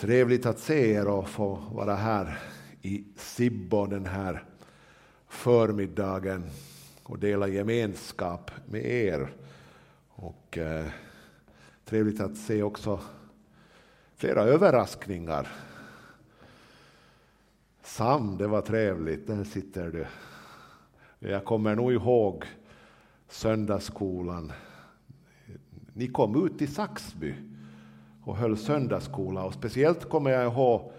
Trevligt att se er och få vara här i Sibbo den här förmiddagen och dela gemenskap med er. Och eh, trevligt att se också flera överraskningar. Sam, det var trevligt, där sitter du. Jag kommer nog ihåg söndagsskolan. Ni kom ut till Saxby och höll söndagsskola. Och speciellt kommer jag ihåg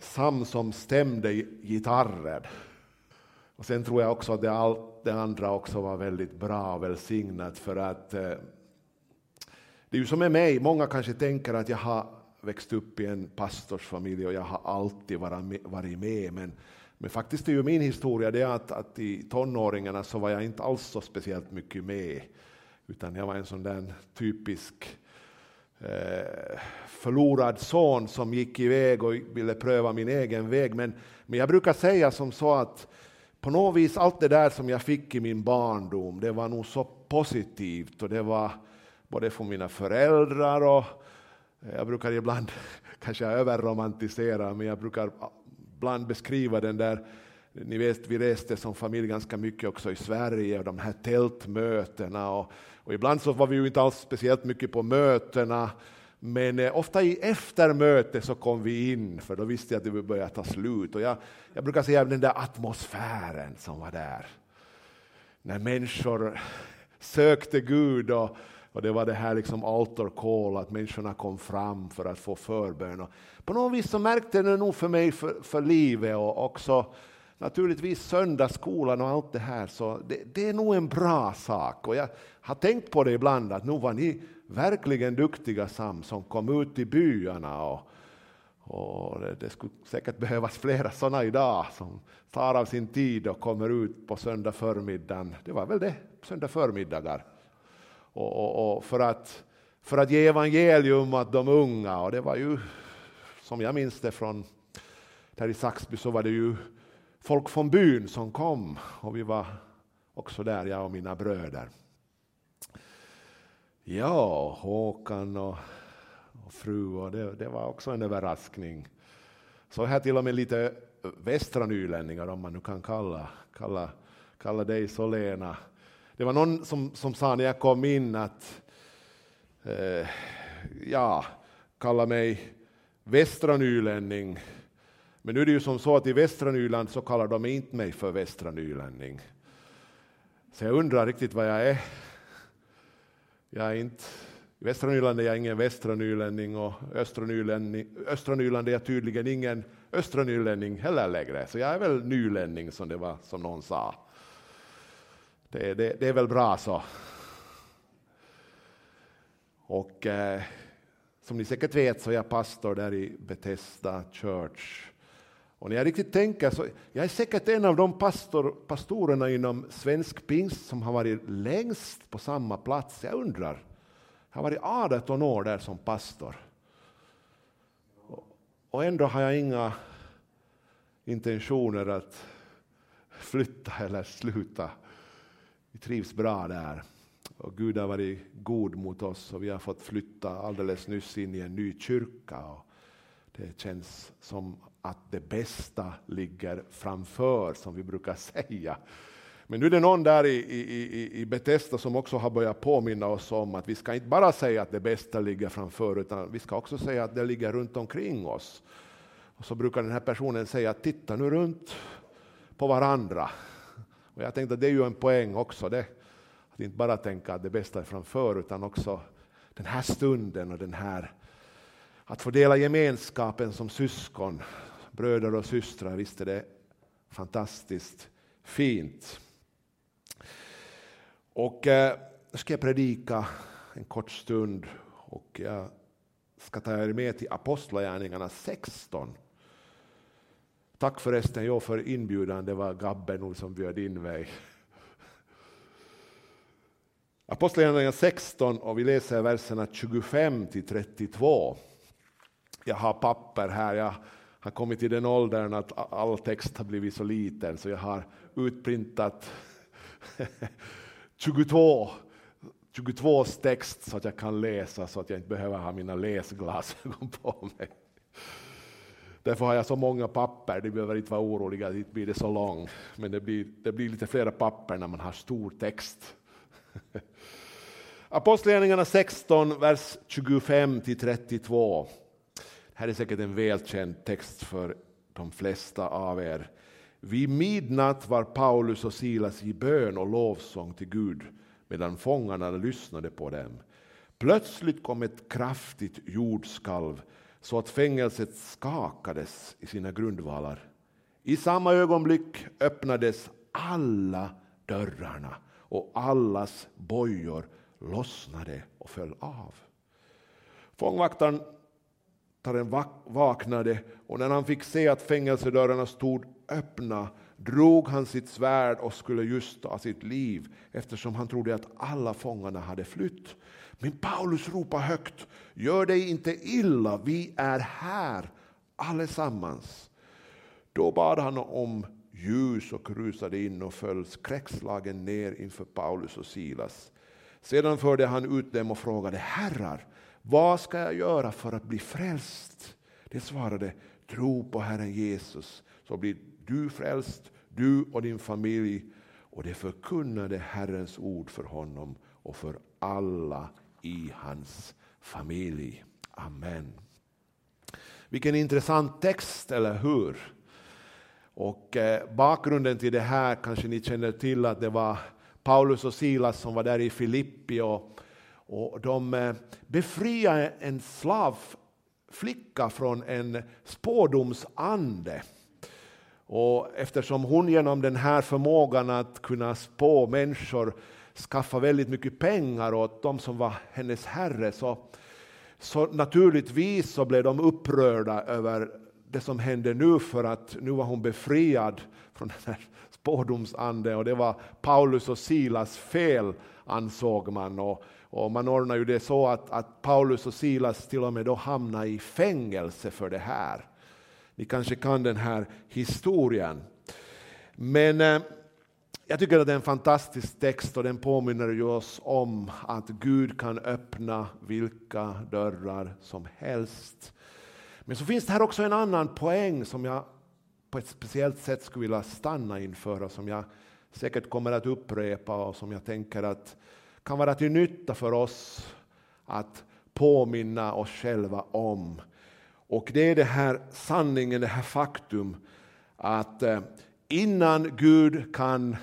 Sam som stämde gitarren. Och sen tror jag också att det, allt det andra också var väldigt bra och välsignat för att eh, det är ju som med mig, många kanske tänker att jag har växt upp i en pastorsfamilj och jag har alltid varit med, men, men faktiskt är ju min historia det att, att i tonåringarna så var jag inte alls så speciellt mycket med, utan jag var en sån där typisk Eh, Eh, förlorad son som gick iväg och ville pröva min egen väg. Men, men jag brukar säga som så att på något vis allt det där som jag fick i min barndom, det var nog så positivt och det var både från mina föräldrar och eh, jag brukar ibland, kanske jag överromantiserar, men jag brukar ah, ibland beskriva den där ni vet, vi reste som familj ganska mycket också i Sverige och de här tältmötena och, och ibland så var vi ju inte alls speciellt mycket på mötena men eh, ofta i eftermöte så kom vi in, för då visste jag att det började ta slut. Och jag, jag brukar säga den där atmosfären som var där. När människor sökte Gud och, och det var det här liksom altar call, att människorna kom fram för att få förbön. Och på något vis så märkte det nog för mig för, för livet och också naturligtvis söndagsskolan och allt det här, så det, det, är nog en bra sak. Och jag har tänkt på det ibland, att nu var ni verkligen duktiga Sam, som kom ut i byarna. Och, och det, det skulle säkert behövas flera sådana idag, som tar av sin tid och kommer ut på söndag förmiddagen. Det var väl det, söndag förmiddagar. Och, och, och för, att, för att ge evangelium åt de unga, och det var ju, som jag minns det från där i Saxby, så var det ju folk från byn som kom och vi var också där, jag och mina bröder. Ja, Håkan och, och fru, och det, det, var också en överraskning. Så här till och med lite västra nylänningar, om man nu kan kalla, kalla, kalla dig så Lena. Det var någon som, som sa när jag kom in att, eh, ja, kalla mig västra nylänning men nu är det ju som så att i västra Nyland så kallar de inte mig för västra nylänning. Så jag undrar riktigt vad jag är. Jag är inte, I västra Nyland är jag ingen västra nylänning och östra, nylänning, östra Nyland är jag tydligen ingen östra nylänning heller längre. Så jag är väl nylänning som det var som någon sa. Det, det, det är väl bra så. Och eh, som ni säkert vet så är jag pastor där i Bethesda Church och när jag riktigt tänker så jag är säkert en av de pastor, pastorerna inom svensk pingst som har varit längst på samma plats. Jag undrar. Jag har varit 18 år där som pastor. Och ändå har jag inga intentioner att flytta eller sluta. Vi trivs bra där. Och Gud har varit god mot oss och vi har fått flytta alldeles nyss in i en ny kyrka. Och det känns som att det bästa ligger framför, som vi brukar säga. Men nu är det någon där i, i, i Betesda som också har börjat påminna oss om att vi ska inte bara säga att det bästa ligger framför, utan vi ska också säga att det ligger runt omkring oss. Och så brukar den här personen säga, titta nu runt på varandra. Och jag tänkte att det är ju en poäng också, det. att inte bara tänka att det bästa är framför, utan också den här stunden och den här att få dela gemenskapen som syskon, bröder och systrar, visst är det fantastiskt fint. Och eh, nu ska jag predika en kort stund och jag ska ta er med till Apostlagärningarna 16. Tack förresten jag för inbjudan, det var Gabbe nog som bjöd in mig. Apostlagärningarna 16 och vi läser verserna 25 till 32 jag har papper här, jag har kommit till den åldern att all text har blivit så liten så jag har utprintat 22 22 text så att jag kan läsa så att jag inte behöver ha mina läsglasögon på mig. Därför har jag så många papper, ni behöver inte vara oroliga, det blir det så långt. Men det blir, det blir lite flera papper när man har stor text. Apostlagärningarna 16, vers 25 till 32. Här är säkert en välkänd text för de flesta av er. Vid midnatt var Paulus och Silas i bön och lovsång till Gud medan fångarna lyssnade på dem. Plötsligt kom ett kraftigt jordskalv så att fängelset skakades i sina grundvalar. I samma ögonblick öppnades alla dörrarna och allas bojor lossnade och föll av. Fångvaktaren vaknade och när han fick se att fängelsedörrarna stod öppna drog han sitt svärd och skulle just ta sitt liv eftersom han trodde att alla fångarna hade flytt. Men Paulus ropade högt, gör dig inte illa, vi är här allesammans. Då bad han om ljus och rusade in och föll skräckslagen ner inför Paulus och Silas. Sedan förde han ut dem och frågade, herrar, vad ska jag göra för att bli frälst? Det svarade, tro på Herren Jesus så blir du frälst, du och din familj. Och det förkunnade Herrens ord för honom och för alla i hans familj. Amen. Vilken intressant text, eller hur? Och eh, bakgrunden till det här kanske ni känner till att det var Paulus och Silas som var där i Filippi och, och de eh, befriade en slavflicka från en spådomsande. Och eftersom hon genom den här förmågan att kunna spå människor skaffa väldigt mycket pengar åt de som var hennes herre så, så naturligtvis så blev de upprörda över det som hände nu för att nu var hon befriad från den här spådomsanden och det var Paulus och Silas fel ansåg man. Och, och man ordnar ju det så att, att Paulus och Silas till och med då hamnar i fängelse för det här. Ni kanske kan den här historien. Men eh, jag tycker att det är en fantastisk text och den påminner ju oss om att Gud kan öppna vilka dörrar som helst. Men så finns det här också en annan poäng som jag på ett speciellt sätt skulle vilja stanna inför och som jag säkert kommer att upprepa och som jag tänker att kan vara till nytta för oss att påminna oss själva om. Och det är det här sanningen, det här faktum att eh, innan Gud kan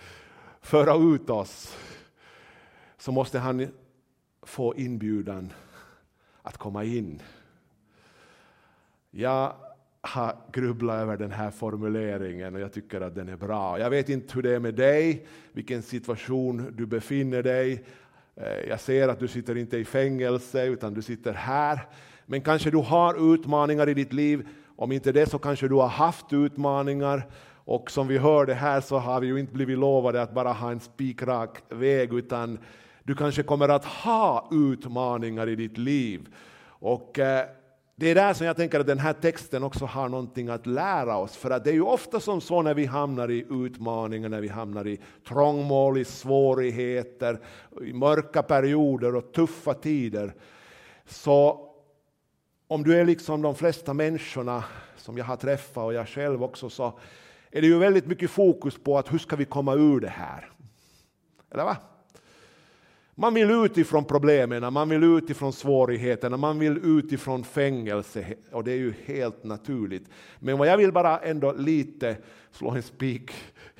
föra ut oss så måste han få inbjudan att komma in. Jag har grubblat över den här formuleringen och jag tycker att den är bra. Jag vet inte hur det är med dig, vilken situation du befinner dig. Eh, jag ser att du sitter inte i fängelse utan du sitter här. Men kanske du har utmaningar i ditt liv. Om inte det så kanske du har haft utmaningar. Och som vi hörde här så har vi ju inte blivit lovade att bara ha en spikrak väg utan du kanske kommer att ha utmaningar i ditt liv. Och eh, det är där som jag tänker att den här texten också har någonting att lära oss. För att det är ju ofta som så när vi hamnar i utmaningar, när vi hamnar i trångmål, i svårigheter, i mörka perioder och tuffa tider. Så om du är liksom de flesta människorna som jag har träffat och jag själv också så är det ju väldigt mycket fokus på att hur ska vi komma ur det här? Eller va? Man vill utifrån problemen, man vill utifrån svårigheterna, man vill utifrån fängelse och det är ju helt naturligt. Men vad jag vill bara ändå lite slå en spik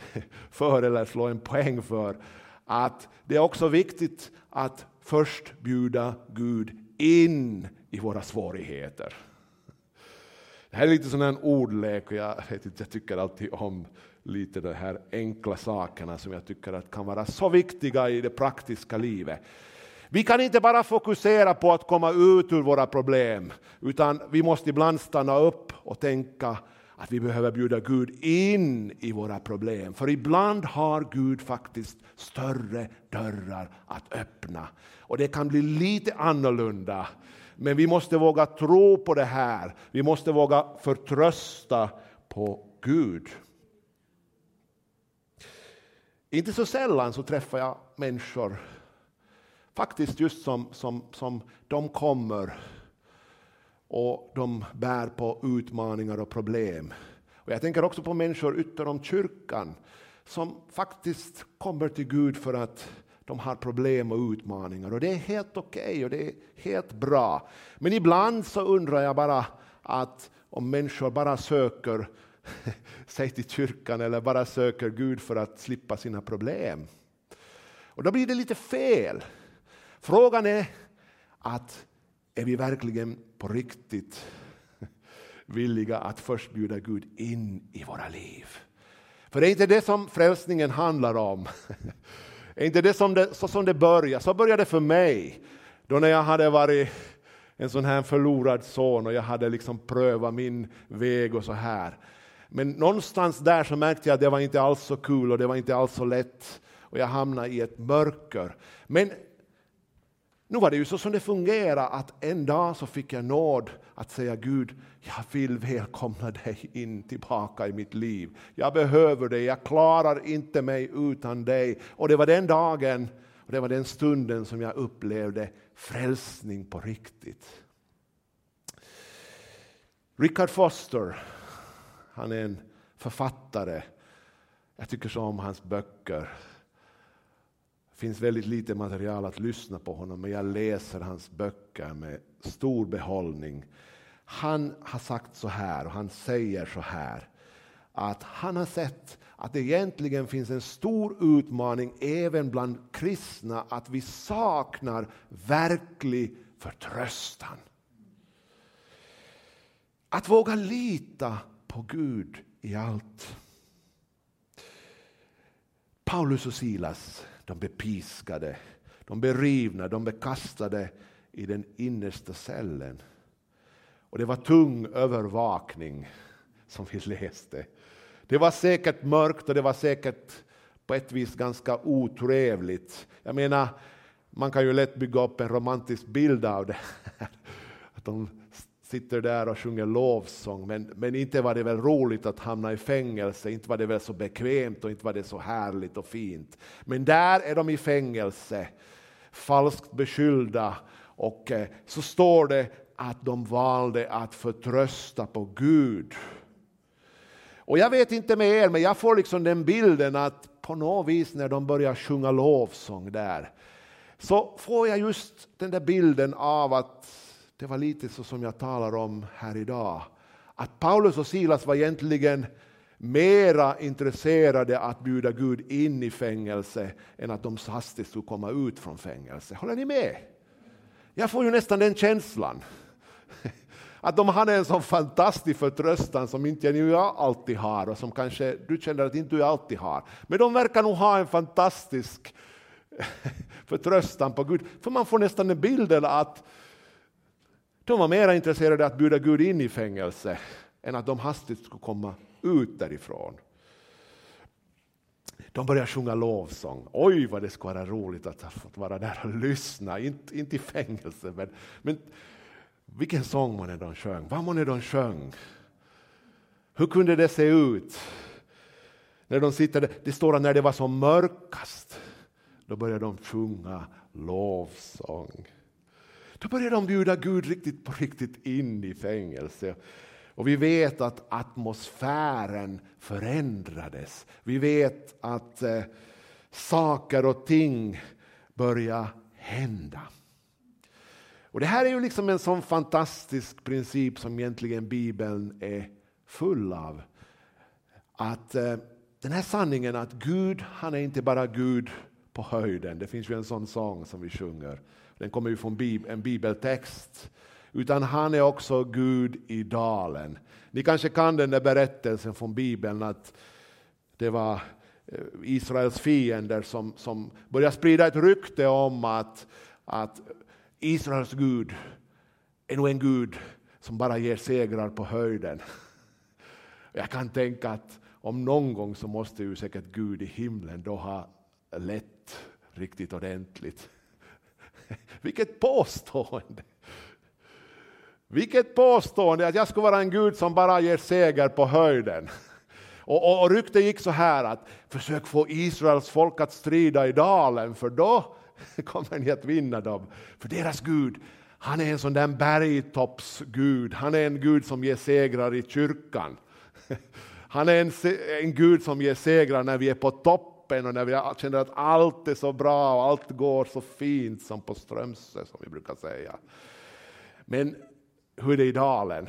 för eller slå en poäng för att det är också viktigt att först bjuda Gud in i våra svårigheter. Det här är lite sån en ordlek och jag, vet inte, jag tycker alltid om lite de här enkla sakerna som jag tycker att kan vara så viktiga i det praktiska livet. Vi kan inte bara fokusera på att komma ut ur våra problem, utan vi måste ibland stanna upp och tänka att vi behöver bjuda Gud in i våra problem. För ibland har Gud faktiskt större dörrar att öppna. Och det kan bli lite annorlunda. Men vi måste våga tro på det här. Vi måste våga förtrösta på Gud. Inte så sällan så träffar jag människor, faktiskt just som, som, som de kommer och de bär på utmaningar och problem. Och jag tänker också på människor utom kyrkan som faktiskt kommer till Gud för att de har problem och utmaningar och det är helt okej okay och det är helt bra. Men ibland så undrar jag bara att om människor bara söker sig till kyrkan eller bara söker Gud för att slippa sina problem. Och då blir det lite fel. Frågan är att är vi verkligen på riktigt villiga att först bjuda Gud in i våra liv? För det är inte det som frälsningen handlar om. Är inte det, som det så som det började? Så började det för mig. Då när jag hade varit en sån här förlorad son och jag hade liksom prövat min väg och så här. Men någonstans där så märkte jag att det var inte alls så kul och det var inte alls så lätt och jag hamnade i ett mörker. Men nu var det ju så som det fungerade att en dag så fick jag nåd att säga Gud, jag vill välkomna dig in tillbaka i mitt liv. Jag behöver dig, jag klarar inte mig utan dig. Och det var den dagen och det var den stunden som jag upplevde frälsning på riktigt. Richard Foster, han är en författare. Jag tycker så om hans böcker. Det finns väldigt lite material att lyssna på honom, men jag läser hans böcker med stor behållning. Han har sagt så här, och han säger så här, att han har sett att det egentligen finns en stor utmaning även bland kristna, att vi saknar verklig förtröstan. Att våga lita på Gud i allt. Paulus och Silas de blev piskade, de blev rivna, de blev kastade i den innersta cellen. Och det var tung övervakning som vi läste. Det var säkert mörkt och det var säkert på ett vis ganska otrevligt. Jag menar, man kan ju lätt bygga upp en romantisk bild av det här. Att de sitter där och sjunger lovsång, men, men inte var det väl roligt att hamna i fängelse, inte var det väl så bekvämt och inte var det så härligt och fint. Men där är de i fängelse, falskt beskyllda, och eh, så står det att de valde att förtrösta på Gud. Och jag vet inte med er, men jag får liksom den bilden att på något vis när de börjar sjunga lovsång där, så får jag just den där bilden av att det var lite så som jag talar om här idag. Att Paulus och Silas var egentligen mera intresserade att bjuda Gud in i fängelse än att de hastigt skulle komma ut från fängelse. Håller ni med? Jag får ju nästan den känslan. Att de hade en sån fantastisk förtröstan som inte jag alltid har och som kanske du känner att inte du alltid har. Men de verkar nog ha en fantastisk förtröstan på Gud. För man får nästan den bilden att de var mer intresserade av att bjuda Gud in i fängelse än att de hastigt skulle komma ut därifrån. De började sjunga lovsång. Oj, vad det skulle vara roligt att ha fått vara där och lyssna. Inte, inte i fängelse, men, men vilken sång man de sjöng. Vad man de sjöng. Hur kunde det se ut? När de sitter det står att när det var som mörkast, då började de sjunga lovsång. Då börjar de bjuda Gud riktigt på riktigt in i fängelse. Och vi vet att atmosfären förändrades. Vi vet att eh, saker och ting börjar hända. Och Det här är ju liksom en sån fantastisk princip som egentligen Bibeln är full av. Att eh, Den här sanningen att Gud, han är inte bara Gud på höjden. Det finns ju en sån sång som vi sjunger. Den kommer ju från en bibeltext. Utan han är också Gud i dalen. Ni kanske kan den där berättelsen från Bibeln att det var eh, Israels fiender som, som började sprida ett rykte om att, att Israels Gud är nog en Gud som bara ger segrar på höjden. Jag kan tänka att om någon gång så måste ju säkert Gud i himlen då ha lett riktigt ordentligt. Vilket påstående! Vilket påstående att jag skulle vara en Gud som bara ger seger på höjden. Och, och, och ryktet gick så här att försök få Israels folk att strida i dalen för då kommer ni att vinna dem. För deras Gud, Han är en sån där bergtoppsgud. Han är en gud som ger segrar i kyrkan. Han är en, en gud som ger segrar när vi är på toppen och när vi känner att allt är så bra och allt går så fint som på Strömsö som vi brukar säga. Men hur är det i dalen?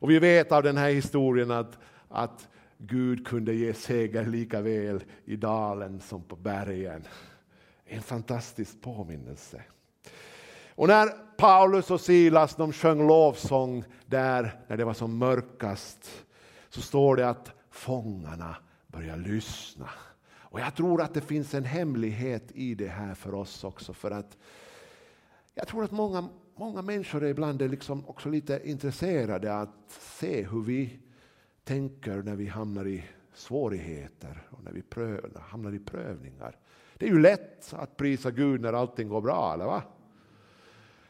Och vi vet av den här historien att, att Gud kunde ge seger lika väl i dalen som på bergen. En fantastisk påminnelse. Och när Paulus och Silas de sjöng lovsång där när det var som mörkast så står det att fångarna Börja lyssna. Och jag tror att det finns en hemlighet i det här för oss också. För att jag tror att många, många människor är ibland är liksom också lite intresserade att se hur vi tänker när vi hamnar i svårigheter och när vi pröv, hamnar i prövningar. Det är ju lätt att prisa Gud när allting går bra, eller va?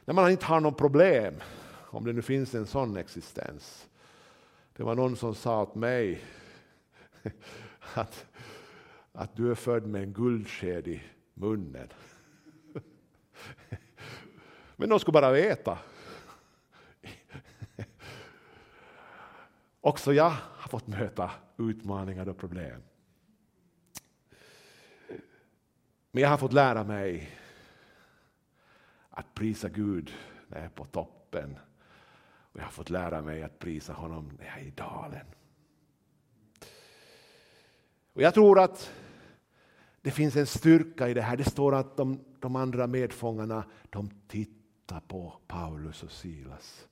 När man inte har något problem, om det nu finns en sån existens. Det var någon som sa åt mig att, att du är född med en guldsked i munnen. Men de skulle bara veta. Också jag har fått möta utmaningar och problem. Men jag har fått lära mig att prisa Gud när jag är på toppen. Och jag har fått lära mig att prisa honom när jag är i dalen. Och jag tror att det finns en styrka i det här. Det står att de, de andra medfångarna de tittar på Paulus och Silas.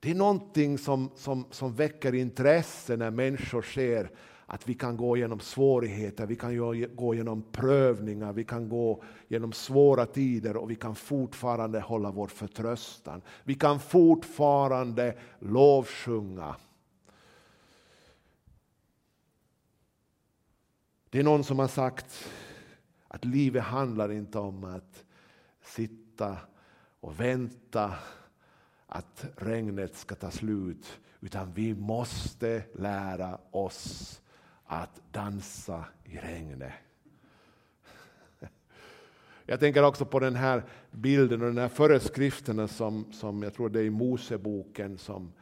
Det är någonting som, som, som väcker intresse när människor ser att vi kan gå genom svårigheter, vi kan gå genom prövningar, vi kan gå genom svåra tider och vi kan fortfarande hålla vår förtröstan. Vi kan fortfarande lovsjunga. Det är någon som har sagt att livet handlar inte om att sitta och vänta att regnet ska ta slut, utan vi måste lära oss att dansa i regnet. Jag tänker också på den här bilden och den här föreskrifterna som, som jag tror det är i Moseboken som,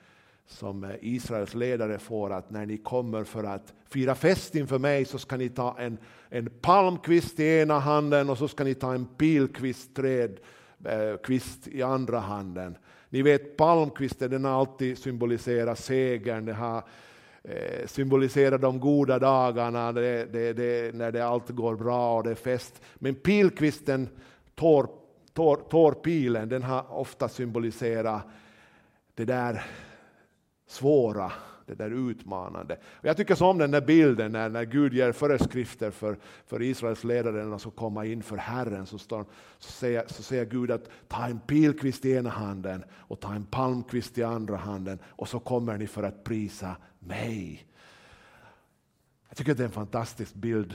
som eh, Israels ledare får att när ni kommer för att fira fest inför mig så ska ni ta en, en palmkvist i ena handen och så ska ni ta en pilkvistträd eh, kvist i andra handen. Ni vet palmkvisten den har alltid symboliserat segern, Den har eh, symboliserar de goda dagarna, det, det, det, när det allt går bra och det är fest. Men pilkvisten, tår, tår, tårpilen, den har ofta symboliserat det där svåra, det där utmanande. Och jag tycker så om den där bilden när, när Gud ger föreskrifter för, för Israels ledare när de ska komma inför Herren. Så, står, så, säger, så säger Gud att ta en pilkvist i ena handen och ta en palmkvist i andra handen och så kommer ni för att prisa mig. Jag tycker det är en fantastisk bild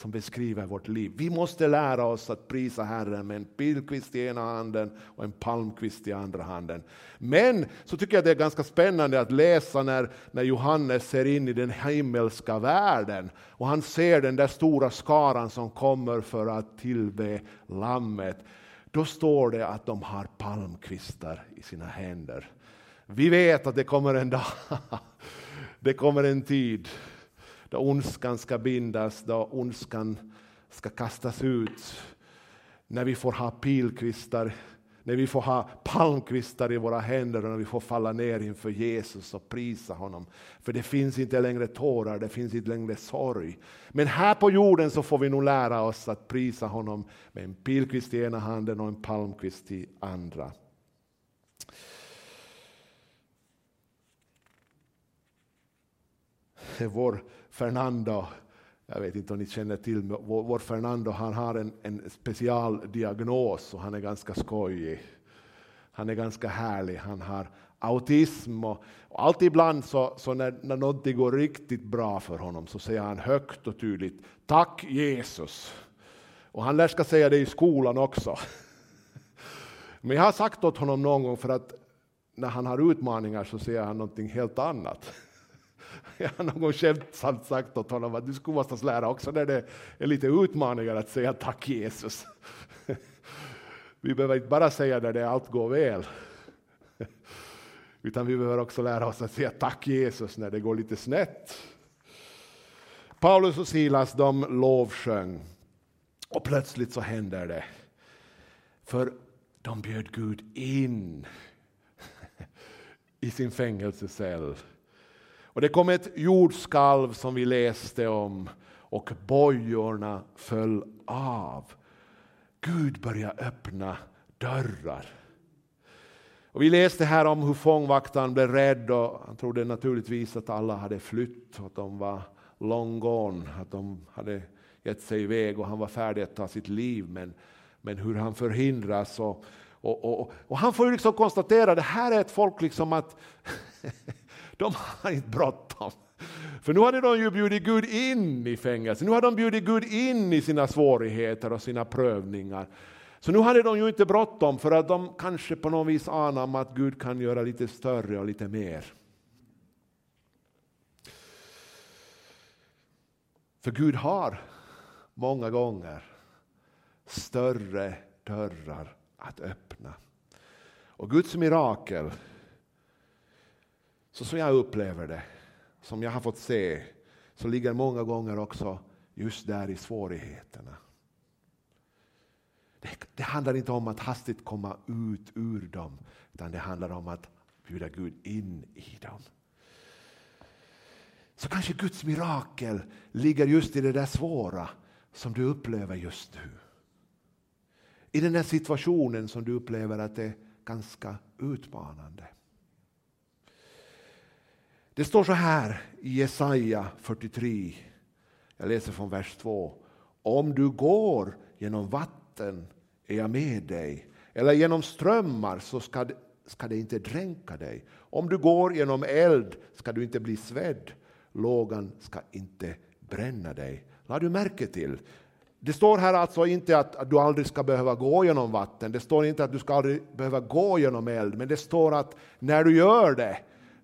som beskriver vårt liv. Vi måste lära oss att prisa Herren med en pilkvist i ena handen och en palmkvist i andra handen. Men så tycker jag det är ganska spännande att läsa när, när Johannes ser in i den himmelska världen och han ser den där stora skaran som kommer för att tillbe Lammet. Då står det att de har palmkvistar i sina händer. Vi vet att det kommer en dag, det kommer en tid då ondskan ska bindas, då ondskan ska kastas ut. När vi får ha pilkvistar, när vi får ha palmkvistar i våra händer och när vi får falla ner inför Jesus och prisa honom. För det finns inte längre tårar, det finns inte längre sorg. Men här på jorden så får vi nog lära oss att prisa honom med en pilkvist i ena handen och en palmkvist i andra. Eh, vår Fernando, jag vet inte om ni känner till vår, vår Fernando, han har en, en specialdiagnos och han är ganska skojig. Han är ganska härlig, han har autism och, och alltid ibland så, så när, när någonting går riktigt bra för honom så säger han högt och tydligt Tack Jesus! Och han lär ska säga det i skolan också. Men jag har sagt åt honom någon gång för att när han har utmaningar så säger han någonting helt annat. Jag har någon gång skämtsamt sagt åt honom att du skulle måste lära också när det är lite utmaningar att säga tack Jesus. Vi behöver inte bara säga när det allt går väl, utan vi behöver också lära oss att säga tack Jesus när det går lite snett. Paulus och Silas de lovsjöng och plötsligt så händer det. För de bjöd Gud in i sin fängelsecell. Och det kom ett jordskalv som vi läste om och bojorna föll av. Gud började öppna dörrar. Och vi läste här om hur fångvaktaren blev rädd och han trodde naturligtvis att alla hade flytt, att de var long gone, att de hade gett sig iväg och han var färdig att ta sitt liv. Men, men hur han förhindras. Och, och, och, och han får ju liksom konstatera att det här är ett folk liksom att de har inte bråttom. För nu hade de ju bjudit Gud in i fängelse, nu hade de bjudit Gud in i sina svårigheter och sina prövningar. Så nu hade de ju inte bråttom för att de kanske på något vis anar att Gud kan göra lite större och lite mer. För Gud har många gånger större dörrar att öppna. Och Guds mirakel, så som jag upplever det, som jag har fått se, så ligger många gånger också just där i svårigheterna. Det, det, handlar inte om att hastigt komma ut ur dem, utan det handlar om att bjuda Gud in i dem. Så kanske Guds mirakel ligger just i det där svåra som du upplever just nu. I den där situationen som du upplever att det är ganska utmanande. Det står så här i Jesaja 43, jag läser från vers 2. Om du går genom vatten är jag med dig, eller genom strömmar så ska det, ska det inte dränka dig. Om du går genom eld ska du inte bli svedd, lågan ska inte bränna dig. Lade du märke till? Det står här alltså inte att, du aldrig ska behöva gå genom vatten, det står inte att du ska aldrig behöva gå genom eld, men det står att när du gör det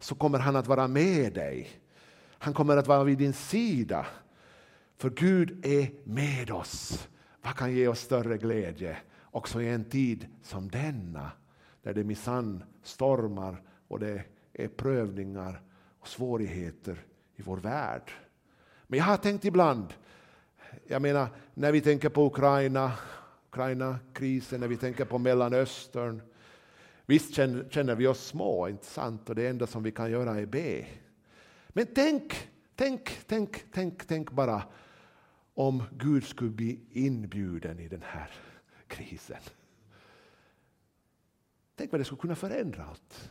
så kommer han att vara med dig. Han kommer att vara vid din sida. För Gud är med oss. Vad kan ge oss större glädje? Också i en tid som denna, där det minsann stormar och det är prövningar och svårigheter i vår värld. Men jag har tänkt ibland, jag menar när vi tänker på Ukraina, Ukraina-krisen, när vi tänker på Mellanöstern. Visst känner vi oss små, inte sant? Och det enda som vi kan göra är be. Men tänk, tänk, tänk, tänk, tänk bara om Gud skulle bli inbjuden i den här krisen. Tänk vad det skulle kunna förändra allt.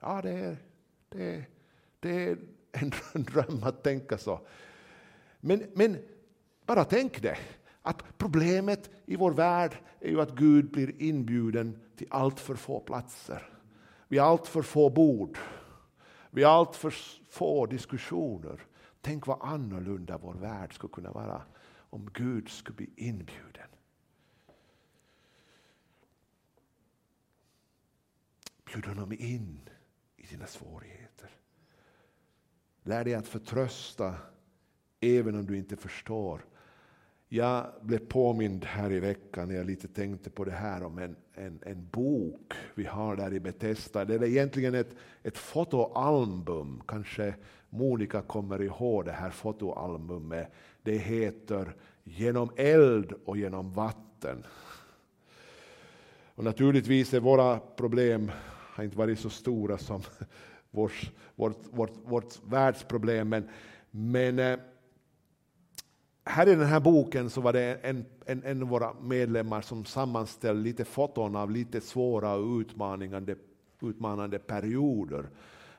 Ja, det är, det är, det är en dröm att tänka så. Men, men bara tänk det, att problemet i vår värld är ju att Gud blir inbjuden till allt för få platser. Vid allt för få bord. Vid allt för få diskussioner. Tänk vad annorlunda vår värld skulle kunna vara om Gud skulle bli inbjuden. Bjud honom in i dina svårigheter. Lär dig att förtrösta även om du inte förstår. Jag blev påmind här i veckan när jag lite tänkte på det här om en, en, en bok vi har där i Betesda. Det är egentligen ett, ett fotoalbum, kanske Monica kommer ihåg det här fotoalbumet. Det heter Genom eld och genom vatten. Och naturligtvis är våra problem har inte varit så stora som vårt, vårt, vårt, vårt världsproblem. Men, men eh, här i den här boken så var det en, en, en av våra medlemmar som sammanställde lite foton av lite svåra och utmanande, utmanande perioder.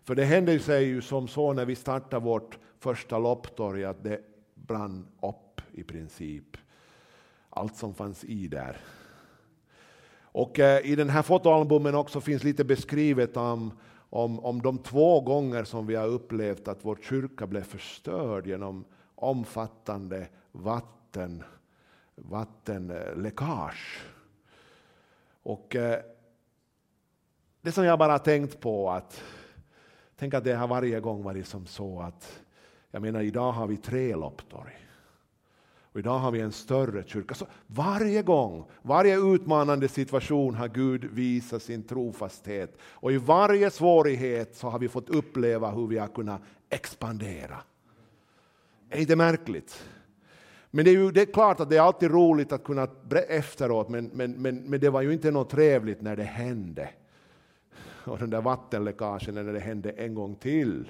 För det hände sig ju som så när vi startade vårt första lopptorg att det brann upp i princip. Allt som fanns i där. Och eh, i den här fotoalbumen också finns lite beskrivet om, om, om de två gånger som vi har upplevt att vår kyrka blev förstörd genom omfattande vatten, vattenläckage. Och eh, det som jag bara tänkt på att tänk att det har varje gång varit som så att jag menar idag har vi tre lopptorg. Och idag har vi en större kyrka. Så varje gång, varje utmanande situation har Gud visat sin trofasthet. Och i varje svårighet så har vi fått uppleva hur vi har kunnat expandera. Är det märkligt? Men det är, ju, det är klart att det är alltid roligt att kunna efteråt, men, men, men, men det var ju inte något trevligt när det hände. Och den där vattenläckagen när det hände en gång till.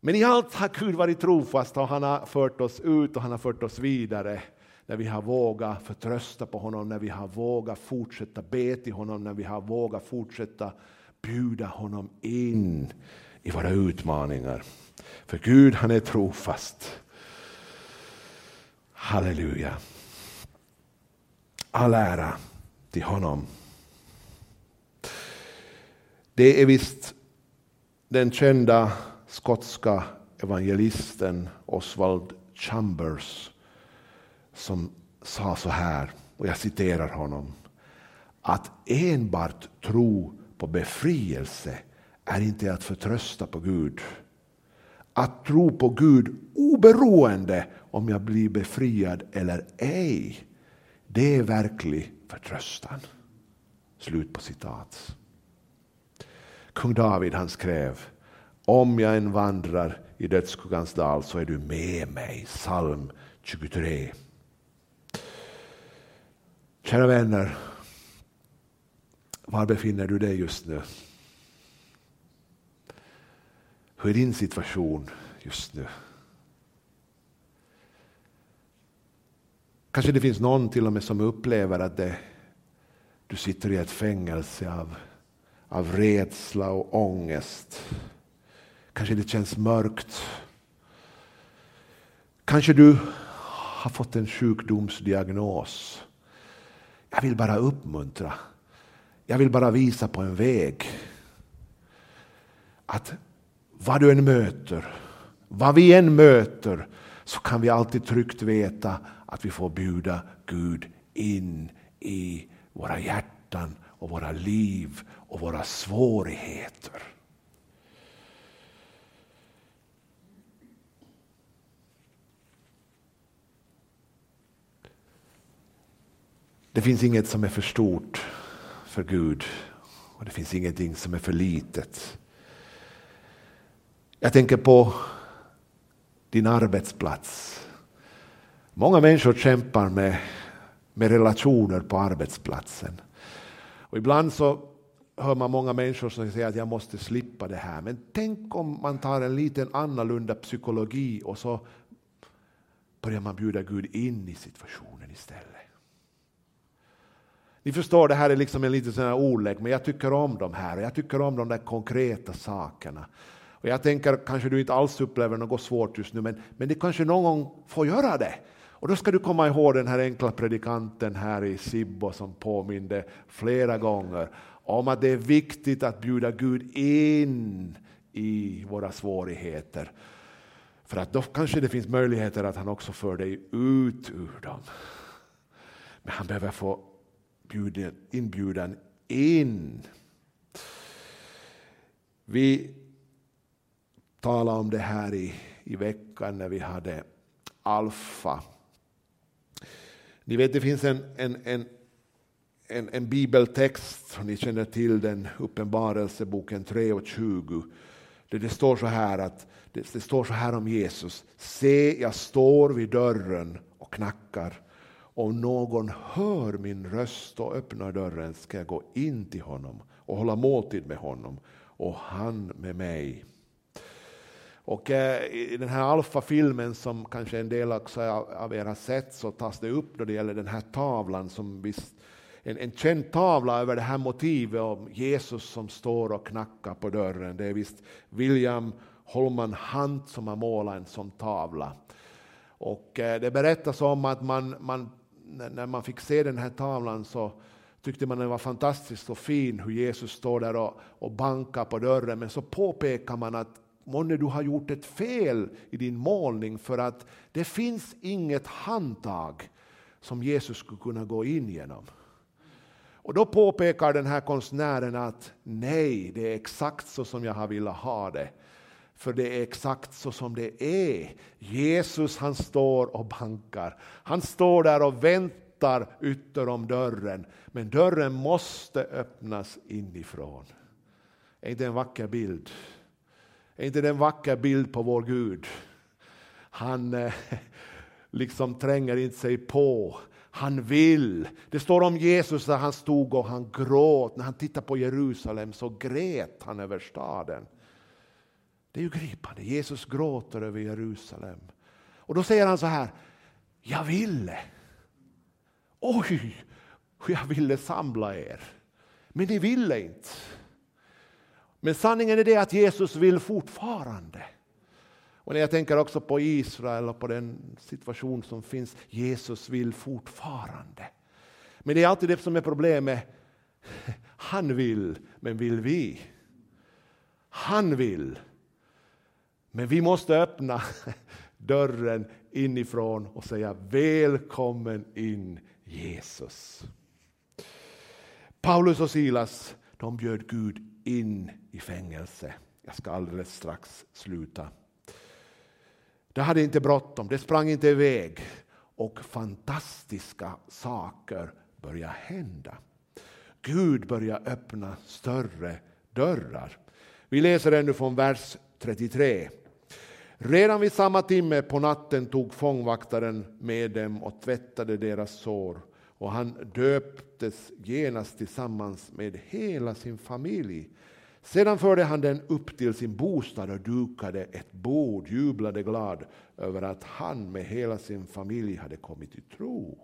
Men i allt har Gud varit trofast och han har fört oss ut och han har fört oss vidare när vi har vågat förtrösta på honom, när vi har vågat fortsätta be till honom, när vi har vågat fortsätta bjuda honom in i våra utmaningar. För Gud han är trofast. Halleluja. All ära till honom. Det är visst den kända skotska evangelisten Oswald Chambers som sa så här, och jag citerar honom, att enbart tro på befrielse är inte att förtrösta på Gud. Att tro på Gud oberoende om jag blir befriad eller ej, det är verklig förtröstan. Slut på citat. Kung David han skrev om jag än vandrar i dödsskuggans dal så är du med mig. Psalm 23. Kära vänner, var befinner du dig just nu? Hur är din situation just nu? Kanske det finns någon till och med som upplever att det, du sitter i ett fängelse av, av rädsla och ångest. Kanske det känns mörkt. Kanske du har fått en sjukdomsdiagnos. Jag vill bara uppmuntra. Jag vill bara visa på en väg. Att vad du än möter, vad vi än möter, så kan vi alltid tryggt veta att vi får bjuda Gud in i våra hjärtan och våra liv och våra svårigheter. Det finns inget som är för stort för Gud och det finns ingenting som är för litet. Jag tänker på din arbetsplats. Många människor kämpar med, med relationer på arbetsplatsen. Och ibland så hör man många människor som säger att jag måste slippa det här. Men tänk om man tar en liten annorlunda psykologi och så börjar man bjuda Gud in i situationen istället. Ni förstår, det här är liksom en liten sån här ordlek, men jag tycker om de här och jag tycker om de där konkreta sakerna. Och jag tänker, kanske du inte alls upplever något svårt just nu, men, men det kanske någon gång får göra det. Och då ska du komma ihåg den här enkla predikanten här i Sibbo som påminde flera gånger om att det är viktigt att bjuda Gud in i våra svårigheter. För att då kanske det finns möjligheter att han också för dig ut ur dem. Men han behöver få inbjudan in. Vi talade om det här i, i veckan när vi hade Alfa. Ni vet det finns en, en, en, en, en bibeltext, ni känner till den, Uppenbarelseboken 3 och 20. Det, det står så här att det, det står så här om Jesus. Se, jag står vid dörren och knackar. Om någon hör min röst och öppnar dörren ska jag gå in till honom och hålla måltid med honom och han med mig. Och eh, i den här Alfa-filmen som kanske en del också av er har sett så tas det upp då det gäller den här tavlan som visst, en, en känd tavla över det här motivet om Jesus som står och knackar på dörren. Det är visst William Holman Hunt som har målat en sån tavla. Och eh, det berättas om att man, man, när man fick se den här tavlan så tyckte man den var fantastiskt och fin hur Jesus står där och, och bankar på dörren. Men så påpekar man att månne du har gjort ett fel i din målning för att det finns inget handtag som Jesus skulle kunna gå in genom. Och då påpekar den här konstnären att nej, det är exakt så som jag har velat ha det. För det är exakt så som det är. Jesus han står och bankar. Han står där och väntar ytter om dörren. Men dörren måste öppnas inifrån. Är inte en vacker bild? Är inte det en vacker bild på vår Gud? Han eh, liksom tränger inte sig på. Han vill. Det står om Jesus där han stod och han gråt. När han tittade på Jerusalem så grät han över staden. Det är ju gripande. Jesus gråter över Jerusalem. Och då säger han så här. Jag ville. Oj, jag ville samla er. Men ni ville inte. Men sanningen är det att Jesus vill fortfarande. Och när jag tänker också på Israel och på den situation som finns, Jesus vill fortfarande. Men det är alltid det som är problemet. Han vill, men vill vi? Han vill. Men vi måste öppna dörren inifrån och säga välkommen in Jesus. Paulus och Silas de bjöd Gud in i fängelse. Jag ska alldeles strax sluta. Det hade inte bråttom, det sprang inte iväg och fantastiska saker började hända. Gud började öppna större dörrar. Vi läser ännu från vers 33. Redan vid samma timme på natten tog fångvaktaren med dem och tvättade deras sår och han döptes genast tillsammans med hela sin familj. Sedan förde han den upp till sin bostad och dukade ett bord, jublade glad över att han med hela sin familj hade kommit till tro.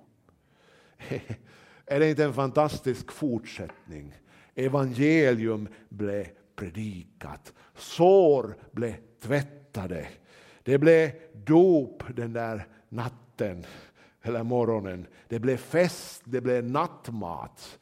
Är det inte en fantastisk fortsättning? Evangelium blev predikat, sår blev tvättade. Det blev dop den där natten eller morgonen. Det blev fest, det blev nattmat.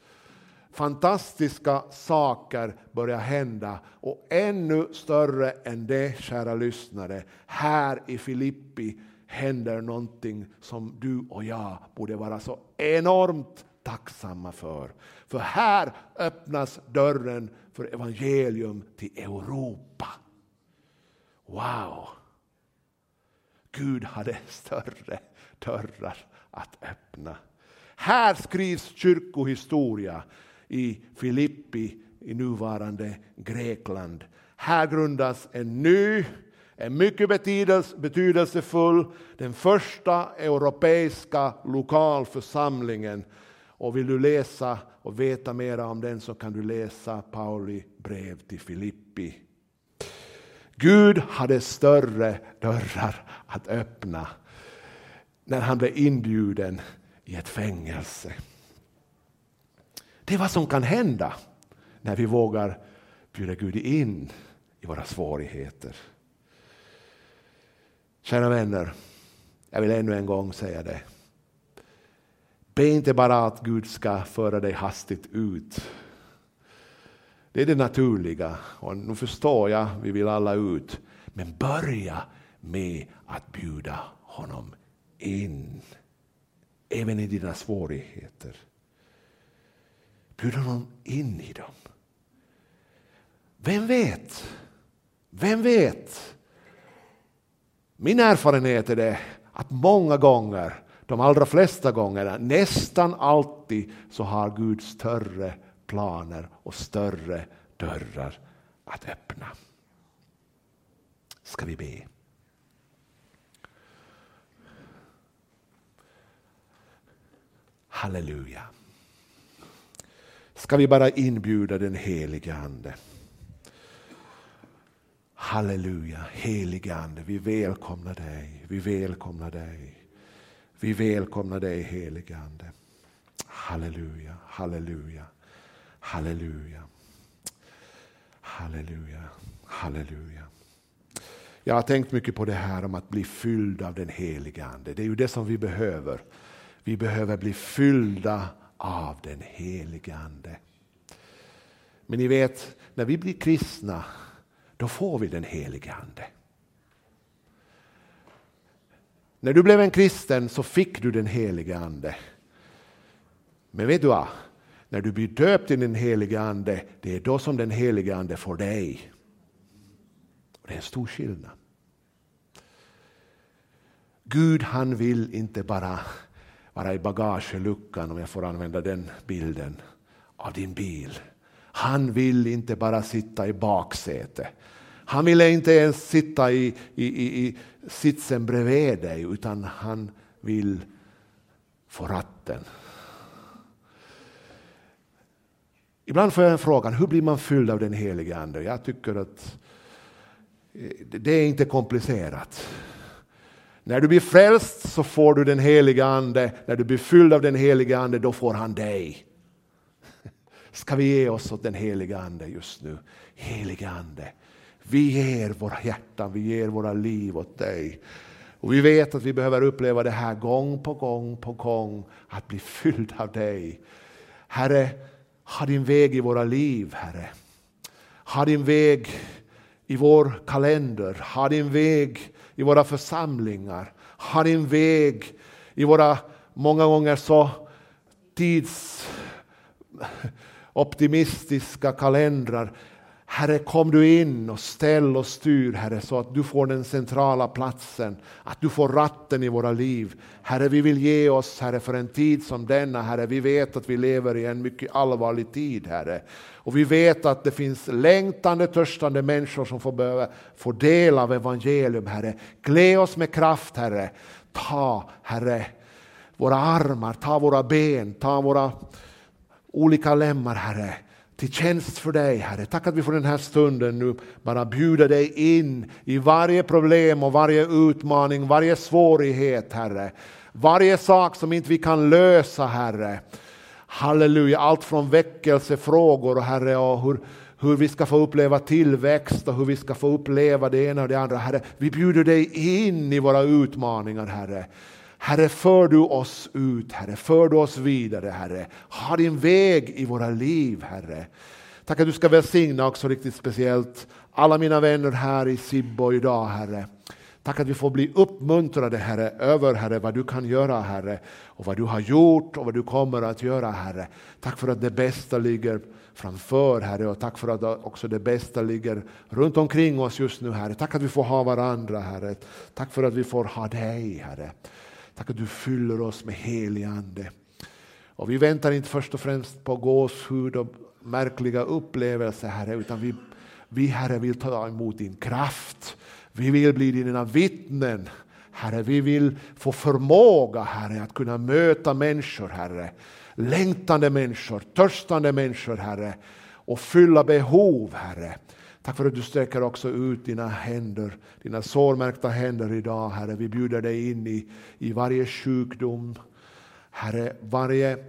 Fantastiska saker börjar hända och ännu större än det, kära lyssnare, här i Filippi händer någonting som du och jag borde vara så enormt tacksamma för. För här öppnas dörren för evangelium till Europa. Wow! Gud hade större dörrar att öppna. Här skrivs kyrkohistoria i Filippi i nuvarande Grekland. Här grundas en ny, en mycket betydelsefull, den första europeiska lokalförsamlingen. Och vill du läsa och veta mer om den så kan du läsa Pauli brev till Filippi. Gud hade större dörrar att öppna när han blev inbjuden i ett fängelse. Det är vad som kan hända när vi vågar bjuda Gud in i våra svårigheter. Kära vänner, jag vill ännu en gång säga det. Be inte bara att Gud ska föra dig hastigt ut. Det är det naturliga. Och nu förstår jag, vi vill alla ut. Men börja med att bjuda honom in. Även i dina svårigheter. Bjud honom in i dem. Vem vet? Vem vet? Min erfarenhet är det att många gånger, de allra flesta gångerna, nästan alltid så har Gud större planer och större dörrar att öppna. Ska vi be? Halleluja. Ska vi bara inbjuda den helige Ande. Halleluja, helige Ande, vi välkomnar dig, vi välkomnar dig. Vi välkomnar dig helige Ande. Halleluja, halleluja, halleluja. Halleluja, halleluja. Jag har tänkt mycket på det här om att bli fylld av den helige Ande. Det är ju det som vi behöver. Vi behöver bli fyllda av den helige Ande. Men ni vet, när vi blir kristna, då får vi den helige Ande. När du blev en kristen så fick du den helige Ande. Men vet du vad? När du blir döpt i den helige Ande, det är då som den helige Ande får dig. Och det är en stor skillnad. Gud han vill inte bara vara i bagageluckan, om jag får använda den bilden, av din bil. Han vill inte bara sitta i baksätet. Han vill inte ens sitta i, i, i, i sitsen bredvid dig, utan han vill få ratten. Ibland får jag frågan, hur blir man fylld av den helige Ande? Jag tycker att eh, det är inte komplicerat. När du blir frälst så får du den heliga Ande. När du blir fylld av den heliga Ande, då får han dig. Ska vi ge oss åt den heliga Ande just nu? Heliga Ande, vi ger våra hjärtan, vi ger våra liv åt dig. Och vi vet att vi behöver uppleva det här gång på gång på gång, att bli fylld av dig. Herre, ha din väg i våra liv, Herre. Ha din väg i vår kalender, ha din väg i våra församlingar. har din väg i våra många gånger så tidsoptimistiska kalendrar. Herre, kom du in och ställ och styr, Herre, så att du får den centrala platsen, att du får ratten i våra liv. Herre, vi vill ge oss, Herre, för en tid som denna, Herre. Vi vet att vi lever i en mycket allvarlig tid, Herre. Och vi vet att det finns längtande, törstande människor som får, behöva, få del av evangelium, Herre. Klä oss med kraft, Herre. Ta, Herre, våra armar, ta våra ben, ta våra olika lemmar, Herre till tjänst för dig, Herre. Tack att vi får den här stunden nu bara bjuda dig in i varje problem och varje utmaning, varje svårighet, Herre. Varje sak som inte vi kan lösa, Herre. Halleluja, allt från väckelsefrågor, Herre, och hur, hur vi ska få uppleva tillväxt och hur vi ska få uppleva det ena och det andra. Herre, vi bjuder dig in i våra utmaningar, Herre. Herre, för du oss ut, Herre, för du oss vidare, Herre. Ha din väg i våra liv, Herre. Tack att du ska välsigna också riktigt speciellt alla mina vänner här i Sibbo idag, Herre. Tack att vi får bli uppmuntrade, Herre, över Herre, vad du kan göra, Herre, och vad du har gjort och vad du kommer att göra, Herre. Tack för att det bästa ligger framför, Herre, och tack för att också det bästa ligger runt omkring oss just nu, Herre. Tack att vi får ha varandra, Herre. Tack för att vi får ha dig, Herre. Tack att du fyller oss med helig Ande. Och vi väntar inte först och främst på gåshud och märkliga upplevelser, Herre, utan vi, vi, Herre, vill ta emot din kraft. Vi vill bli dina vittnen. Herre, vi vill få förmåga, Herre, att kunna möta människor, Herre. Längtande människor, törstande människor, Herre. Och fylla behov, Herre. Tack för att du sträcker också ut dina händer, dina sårmärkta händer idag, Herre. Vi bjuder dig in i, i varje sjukdom, Herre, varje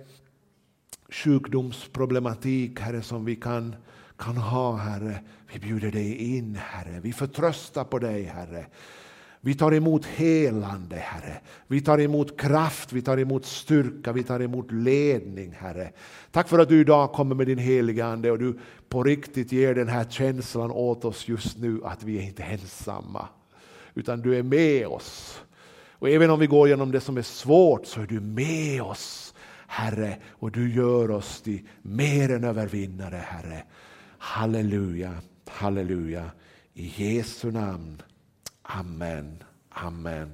sjukdomsproblematik, Herre, som vi kan, kan ha, Herre. Vi bjuder dig in, Herre. Vi förtröstar på dig, Herre. Vi tar emot helande, Herre. Vi tar emot kraft, vi tar emot styrka, vi tar emot ledning, Herre. Tack för att du idag kommer med din heliga Ande och du på riktigt ger den här känslan åt oss just nu att vi är inte ensamma, utan du är med oss. Och även om vi går genom det som är svårt så är du med oss, Herre, och du gör oss till mer än övervinnare, Herre. Halleluja, halleluja. I Jesu namn. Amen. Amen.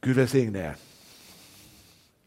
Gud välsigne er.